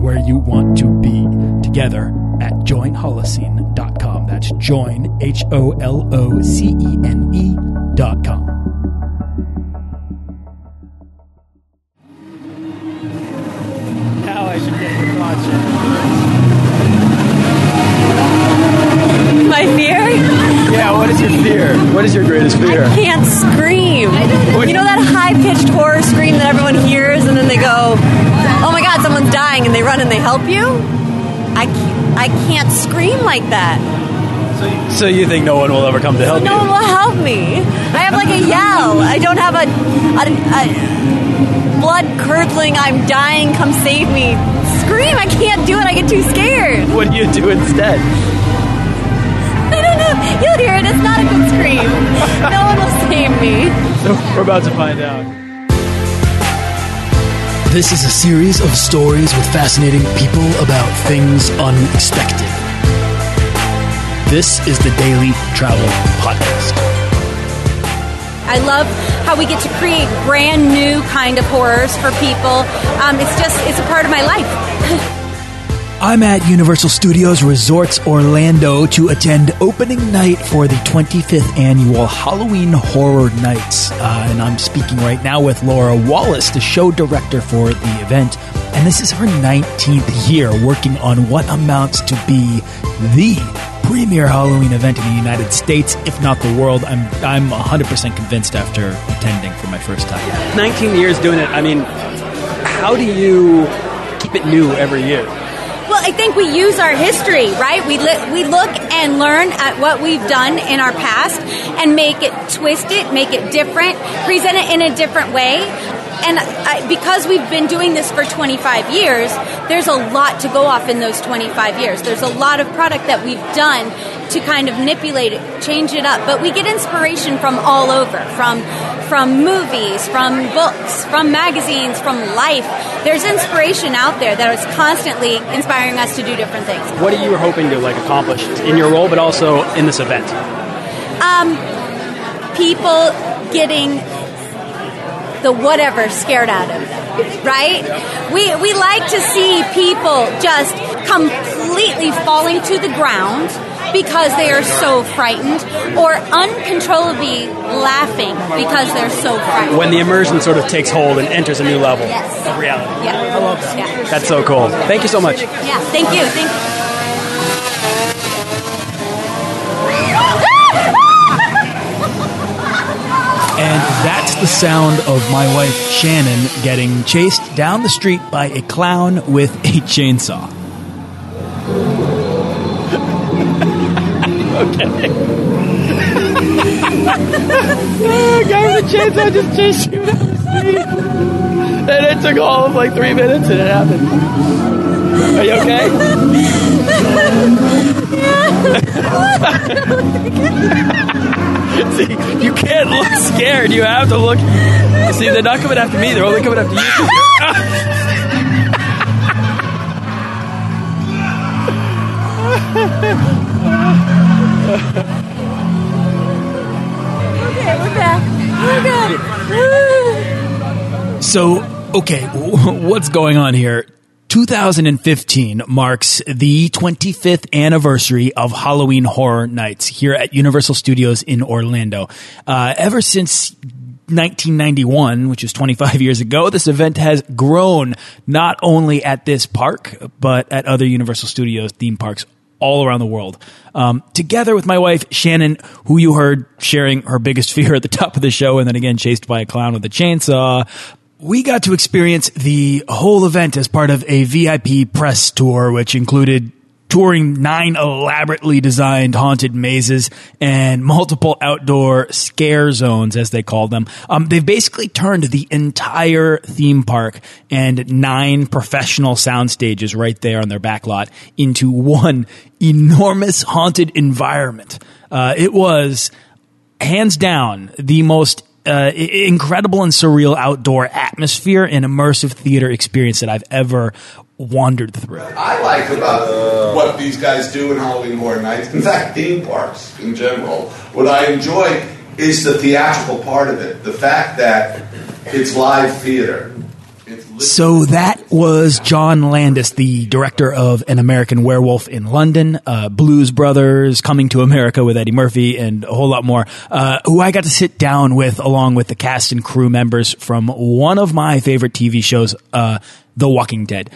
and where you want to be together at joinholocene.com. That's join, H O L O C E N E.com. Now I should get the concert. My fear? Yeah, what is your fear? What is your greatest fear? I can't scream. You know that high pitched horror scream that everyone hears and then they go, my god, someone's dying and they run and they help you? I can't, I can't scream like that. So you think no one will ever come to help you? No one will help me. I have like a yell. I don't have a, a, a blood curdling, I'm dying, come save me. Scream, I can't do it, I get too scared. What do you do instead? I don't know. You'll hear it, it's not a good scream. No one will save me. So we're about to find out. This is a series of stories with fascinating people about things unexpected. This is the Daily Travel Podcast. I love how we get to create brand new kind of horrors for people. Um, it's just, it's a part of my life. I'm at Universal Studios Resorts Orlando to attend opening night for the 25th annual Halloween Horror Nights. Uh, and I'm speaking right now with Laura Wallace, the show director for the event. And this is her 19th year working on what amounts to be the premier Halloween event in the United States, if not the world. I'm, I'm 100% convinced after attending for my first time. 19 years doing it. I mean, how do you keep it new every year? Well, I think we use our history, right? We li- we look and learn at what we've done in our past and make it twist it, make it different, present it in a different way. And I, because we've been doing this for 25 years, there's a lot to go off in those 25 years. There's a lot of product that we've done to kind of manipulate it, change it up. But we get inspiration from all over, from from movies, from books, from magazines, from life. There's inspiration out there that is constantly inspiring us to do different things. What are you hoping to like accomplish in your role, but also in this event? Um, people getting the whatever scared out of them, right? We we like to see people just completely falling to the ground because they are so frightened or uncontrollably laughing because they're so frightened. When the immersion sort of takes hold and enters a new level Yes. of reality. Yeah. I love that. Yeah. That's so cool. Thank you so much. Yeah, thank you. Thank you. And that's the sound of my wife Shannon getting chased down the street by a clown with a chainsaw. The guy with the chainsaw just chased you down the street. And it took all of like three minutes and it happened. Are you okay? See, you can't look scared. You have to look. See, they're not coming after me. They're only coming after you. Okay, we're back. We're good. So, okay, what's going on here? 2015 marks the 25th anniversary of Halloween Horror Nights here at Universal Studios in Orlando. Uh, ever since 1991, which is 25 years ago, this event has grown not only at this park, but at other Universal Studios theme parks all around the world. Um, together with my wife, Shannon, who you heard sharing her biggest fear at the top of the show and then again chased by a clown with a chainsaw. We got to experience the whole event as part of a VIP press tour, which included touring nine elaborately designed haunted mazes and multiple outdoor scare zones, as they call them. Um, they've basically turned the entire theme park and nine professional sound stages right there on their back lot into one enormous haunted environment. Uh, it was hands down the most uh, incredible and surreal outdoor atmosphere and immersive theater experience that I've ever wandered through. I like about what these guys do in Halloween Horror Nights, in fact, theme parks in general, what I enjoy is the theatrical part of it. The fact that it's live theater. It's So that was John Landis, the director of An American Werewolf in London, uh, Blues Brothers, Coming to America with Eddie Murphy, and a whole lot more, uh, who I got to sit down with along with the cast and crew members from one of my favorite TV shows, uh, The Walking Dead.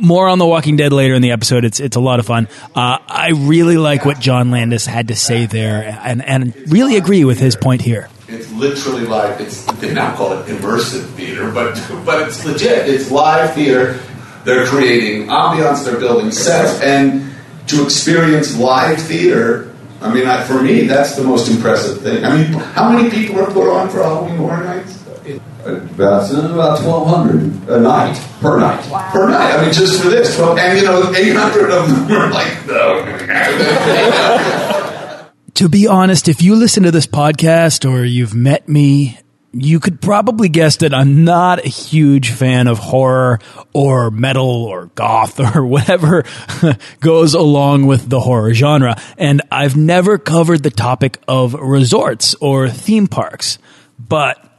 More on The Walking Dead later in the episode. It's it's a lot of fun. Uh, I really like what John Landis had to say there, and and really agree with his point here. It's literally like it's they now call it immersive theater, but but it's legit. It's live theater. They're creating ambiance. They're building sets, and to experience live theater. I mean, I, for me, that's the most impressive thing. I mean, how many people are put on for Halloween Horror Nights? About about twelve hundred a night per night per night. I mean, just for this, and you know, eight hundred of them are like no. to be honest, if you listen to this podcast or you've met me, you could probably guess that I'm not a huge fan of horror or metal or goth or whatever goes along with the horror genre. And I've never covered the topic of resorts or theme parks. But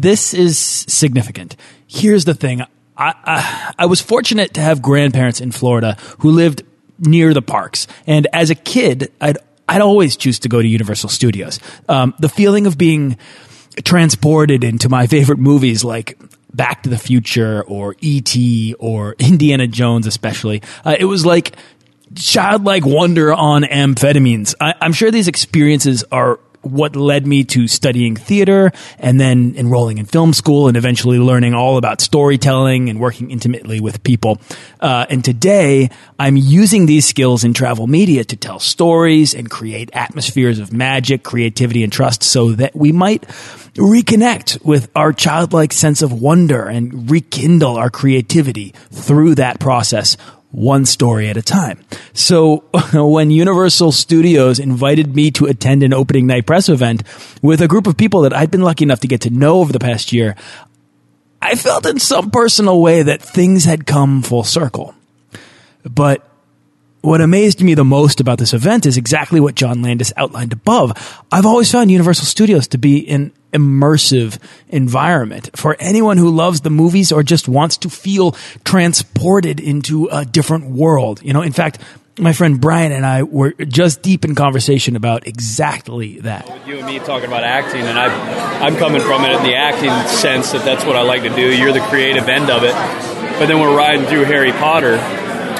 this is significant. Here's the thing. I, I, I was fortunate to have grandparents in Florida who lived near the parks. And as a kid, I'd, I'd always choose to go to Universal Studios. Um, the feeling of being transported into my favorite movies like Back to the Future or E.T. or Indiana Jones, especially. Uh, it was like childlike wonder on amphetamines. I, I'm sure these experiences are what led me to studying theater and then enrolling in film school and eventually learning all about storytelling and working intimately with people. Uh, and today I'm using these skills in travel media to tell stories and create atmospheres of magic, creativity, and trust so that we might reconnect with our childlike sense of wonder and rekindle our creativity through that process one story at a time. So when Universal Studios invited me to attend an opening night press event with a group of people that I'd been lucky enough to get to know over the past year, I felt in some personal way that things had come full circle. But what amazed me the most about this event is exactly what John Landis outlined above. I've always found Universal Studios to be an immersive environment for anyone who loves the movies or just wants to feel transported into a different world. You know, in fact, my friend Brian and I were just deep in conversation about exactly that. you and me talking about acting, and I, I'm coming from it in the acting sense that that's what I like to do. You're the creative end of it, but then we're riding through Harry Potter,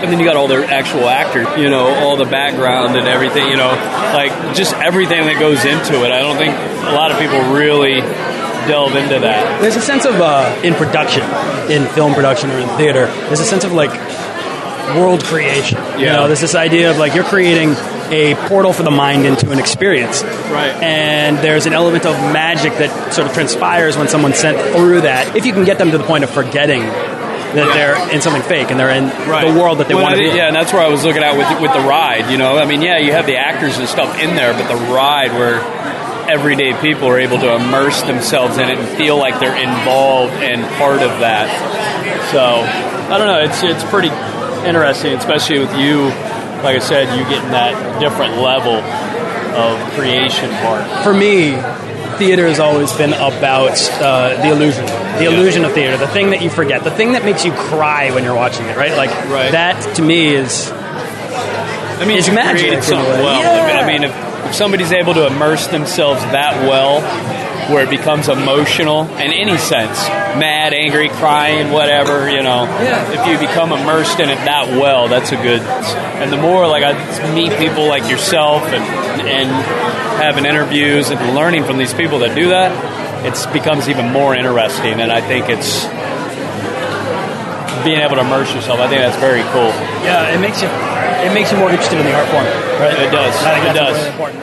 and then you got all the actual actors, you know, all the background and everything, you know, like just everything that goes into it. I don't think a lot of people really delve into that. There's a sense of uh, in production, in film production or in theater. There's a sense of like world creation. You Yeah. know, there's this idea of like you're creating a portal for the mind into an experience. Right. And there's an element of magic that sort of transpires when someone's sent through that. If you can get them to the point of forgetting that they're in something fake and they're in the world that they Well, want to be. Yeah, and that's where I was looking at with with the ride. You know, I mean, yeah, you have the actors and stuff in there, but the ride where everyday people are able to immerse themselves in it and feel like they're involved and part of that. So I don't know. It's it's pretty interesting, especially with you. Like I said, you getting that different level of creation part. for me, theater has always been about uh, the illusion, the illusion of theater, the thing that you forget, the thing that makes you cry when you're watching it, right? Like Right. that to me is I mean, It's magic in created something well. Yeah. I mean, if, if somebody's able to immerse themselves that well, where it becomes emotional in any sense, mad, angry, crying, whatever, you know, Yeah. if you become immersed in it that well, that's a good. And the more like I meet people like yourself and and having interviews and learning from these people that do that, it becomes even more interesting. And I think it's being able to immerse yourself. I think that's very cool. yeah, it makes you it makes you more interested in the art form, right? It does. I think It does. really important.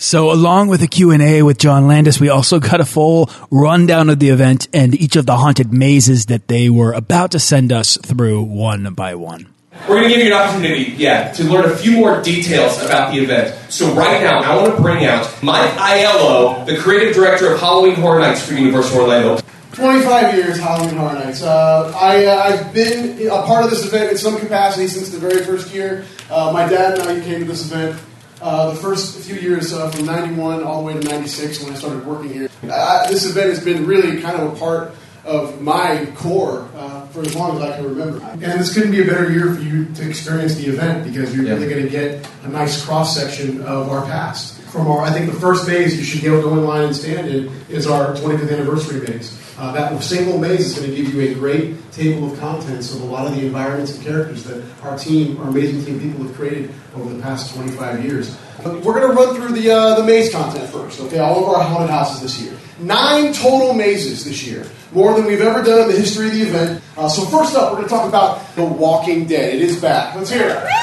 So along with the Q&A with John Landis, we also got a full rundown of the event and each of the haunted mazes that they were about to send us through one by one. We're going to give you an opportunity, yeah, to learn a few more details about the event. So right now, I want to bring out Mike Aiello, the creative director of Halloween Horror Nights for Universal Orlando. 25 years Halloween Horror Nights. Uh, I, uh, I've been a part of this event in some capacity since the very first year. Uh, my dad and I came to this event uh, the first few years uh, from 91 all the way to 96 when I started working here. Uh, this event has been really kind of a part of my core uh, for as long as I can remember. And this couldn't be a better year for you to experience the event because you're really going to get a nice cross section of our past. From our, I think the first maze you should go in line and stand in is our 25th anniversary maze. Uh, that single maze is going to give you a great table of contents of a lot of the environments and characters that our team, our amazing team people have created over the past 25 years. But we're going to run through the, uh, the maze content first, okay? All of our haunted houses this year. Nine total mazes this year, more than we've ever done in the history of the event. Uh, so, first up, we're going to talk about The Walking Dead. It is back. Let's hear it.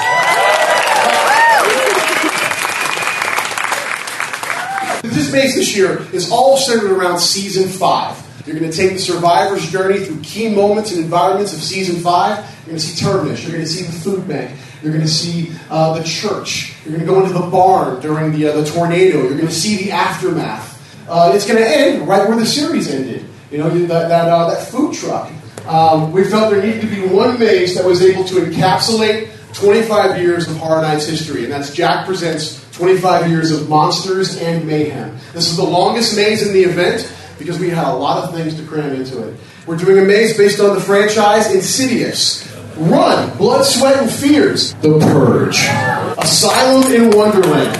This maze this year is all centered around season five. You're going to take the survivor's journey through key moments and environments of season five. You're going to see Terminus. You're going to see the food bank. You're going to see uh, the church. You're going to go into the barn during the, uh, the tornado. You're going to see the aftermath. Uh, it's going to end right where the series ended. You know, that, that, uh, that food truck. Um, we felt there needed to be one maze that was able to encapsulate 25 years of Horror Nights history, and that's Jack Presents 25 Years of Monsters and Mayhem. This is the longest maze in the event because we had a lot of things to cram into it. We're doing a maze based on the franchise Insidious. Run, Blood, Sweat, and Fears, The Purge, Asylum in Wonderland,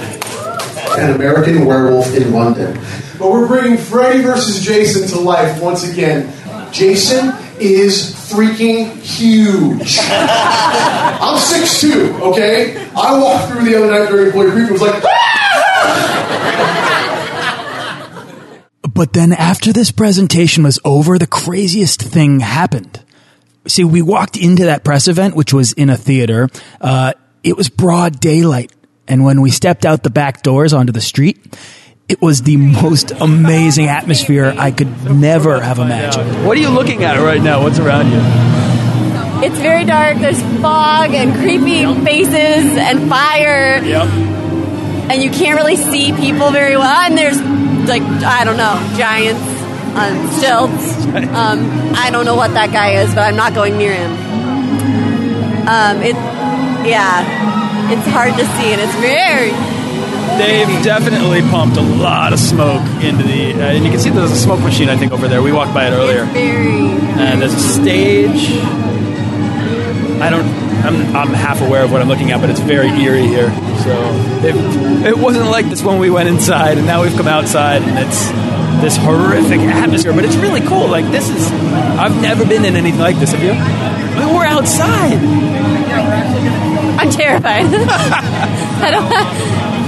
and American Werewolf in London. But we're bringing Freddy versus Jason to life once again. Jason is freaking huge. I'm 6'2, okay? I walked through the other night during employee briefing was like, But then after this presentation was over, the craziest thing happened. See, we walked into that press event, which was in a theater. Uh, it was broad daylight. And when we stepped out the back doors onto the street, it was the most amazing atmosphere I could never have imagined. What are you looking at right now? What's around you? It's very dark. There's fog and creepy faces and fire. Yep. And you can't really see people very well. And there's, like, I don't know, giants on stilts. Um, I don't know what that guy is, but I'm not going near him. Um, it, yeah, it's hard to see, and it's very. They've definitely pumped a lot of smoke into the, uh, and you can see there's a smoke machine I think over there. We walked by it earlier. And there's a stage. I don't. I'm, I'm half aware of what I'm looking at, but it's very eerie here. So it, it wasn't like this when we went inside, and now we've come outside, and it's this horrific atmosphere. But it's really cool. Like this is. I've never been in anything like this. Have you? I mean, we're outside. I'm terrified. I don't.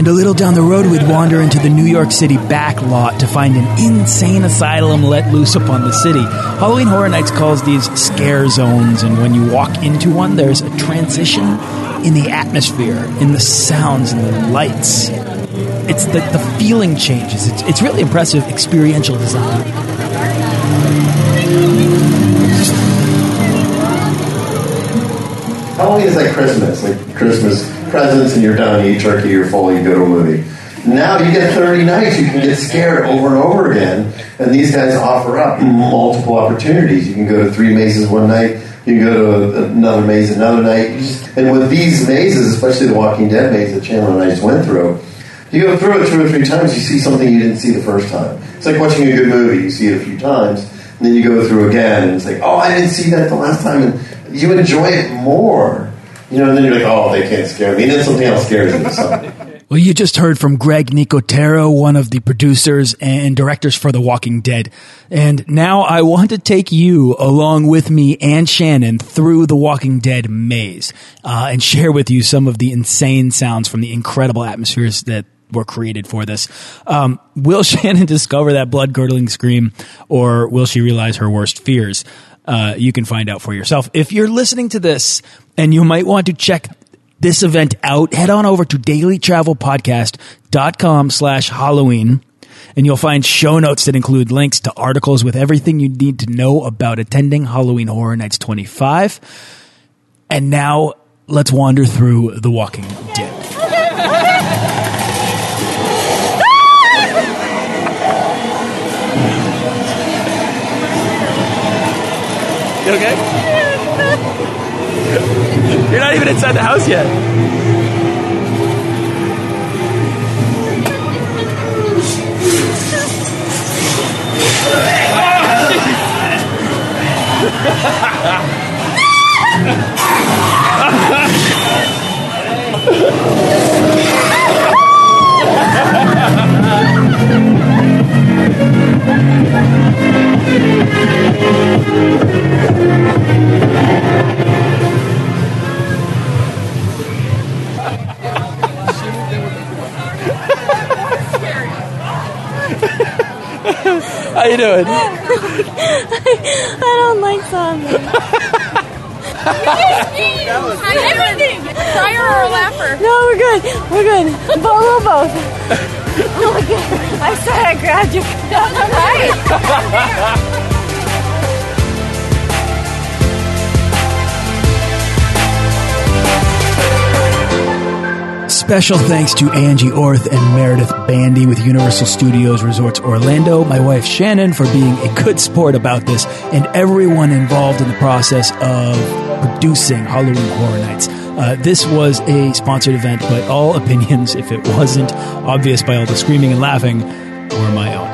And a little down the road, we'd wander into the New York City back lot to find an insane asylum let loose upon the city. Halloween Horror Nights calls these scare zones, and when you walk into one, there's a transition in the atmosphere, in the sounds, and the lights. It's the, the feeling changes. It's, it's really impressive experiential design. Halloween is like Christmas, like Christmas presents, and you're done, you eat turkey, you're full, you go to a movie. Now you get 30 nights, you can get scared over and over again, and these guys offer up multiple opportunities. You can go to three mazes one night, you can go to another maze another night. And with these mazes, especially the Walking Dead maze that Chandler and I just went through, you go through it two or three times, you see something you didn't see the first time. It's like watching a good movie, you see it a few times, and then you go through again, and it's like, oh, I didn't see that the last time, and you enjoy it more. You know, and then you're like, oh, they can't scare me, and then something else scares you. So. Well, you just heard from Greg Nicotero, one of the producers and directors for The Walking Dead. And now I want to take you along with me and Shannon through The Walking Dead maze uh, and share with you some of the insane sounds from the incredible atmospheres that were created for this. Um, will Shannon discover that blood curdling scream or will she realize her worst fears? Uh, you can find out for yourself. If you're listening to this and you might want to check this event out, head on over to dailytravelpodcast.com slash Halloween and you'll find show notes that include links to articles with everything you need to know about attending Halloween Horror Nights 25. And now let's wander through The Walking Dead. You okay? You're not even inside the house yet. How you doing? I don't like zombies. Everything. Crier or laugher? No, we're good. We're good. Both, we'll both. Oh my god! I said I grabbed you. That's Right. Special thanks to Angie Orth and Meredith Bandy with Universal Studios Resorts Orlando, my wife Shannon for being a good sport about this, and everyone involved in the process of producing Halloween Horror Nights. Uh, this was a sponsored event, but all opinions, if it wasn't obvious by all the screaming and laughing, were my own.